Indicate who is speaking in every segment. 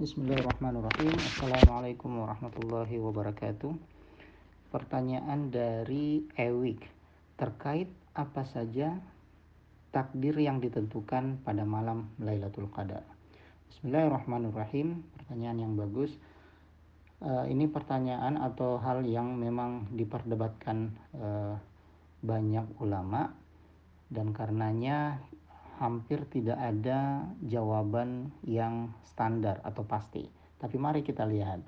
Speaker 1: Bismillahirrahmanirrahim. Assalamualaikum warahmatullahi wabarakatuh. Pertanyaan dari Ewik terkait apa saja takdir yang ditentukan pada malam Lailatul Qadar. Bismillahirrahmanirrahim. Pertanyaan yang bagus. Uh, ini pertanyaan atau hal yang memang diperdebatkan uh, banyak ulama dan karenanya hampir tidak ada jawaban yang standar atau pasti. Tapi mari kita lihat.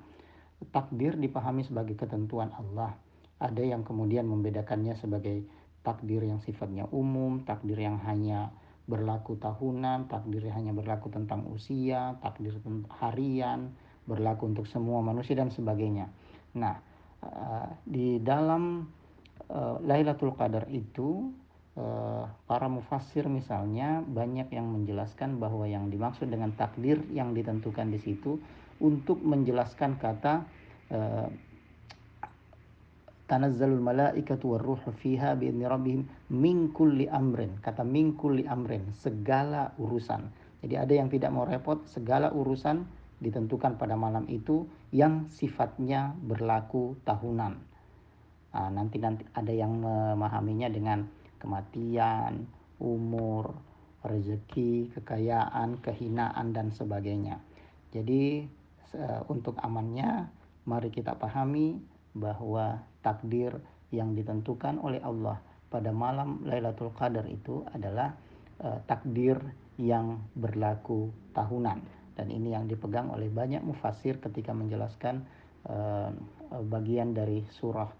Speaker 1: Takdir dipahami sebagai ketentuan Allah. Ada yang kemudian membedakannya sebagai takdir yang sifatnya umum, takdir yang hanya berlaku tahunan, takdir hanya berlaku tentang usia, takdir harian, berlaku untuk semua manusia dan sebagainya. Nah, eh, di dalam eh, Lailatul Qadar itu para mufassir misalnya banyak yang menjelaskan bahwa yang dimaksud dengan takdir yang ditentukan di situ untuk menjelaskan kata uh, tanazzalul malaikatu warruhu fiha biidzni rabbihim min kulli amrin. Kata min kulli amrin segala urusan. Jadi ada yang tidak mau repot segala urusan ditentukan pada malam itu yang sifatnya berlaku tahunan. Nah, nanti nanti ada yang memahaminya dengan kematian, umur, rezeki, kekayaan, kehinaan dan sebagainya. Jadi untuk amannya mari kita pahami bahwa takdir yang ditentukan oleh Allah pada malam Lailatul Qadar itu adalah uh, takdir yang berlaku tahunan dan ini yang dipegang oleh banyak mufasir ketika menjelaskan uh, bagian dari surah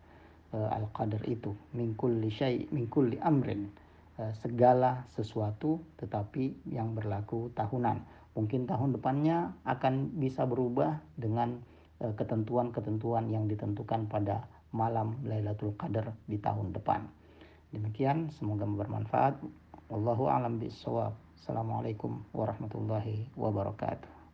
Speaker 1: uh, al-qadar itu min kulli syai min kulli amrin. Uh, segala sesuatu tetapi yang berlaku tahunan. Mungkin tahun depannya akan bisa berubah dengan uh, ketentuan-ketentuan yang ditentukan pada malam Lailatul Qadar di tahun depan. Demikian semoga bermanfaat. Wallahu alam bisawab assalamualaikum warahmatullahi wabarakatuh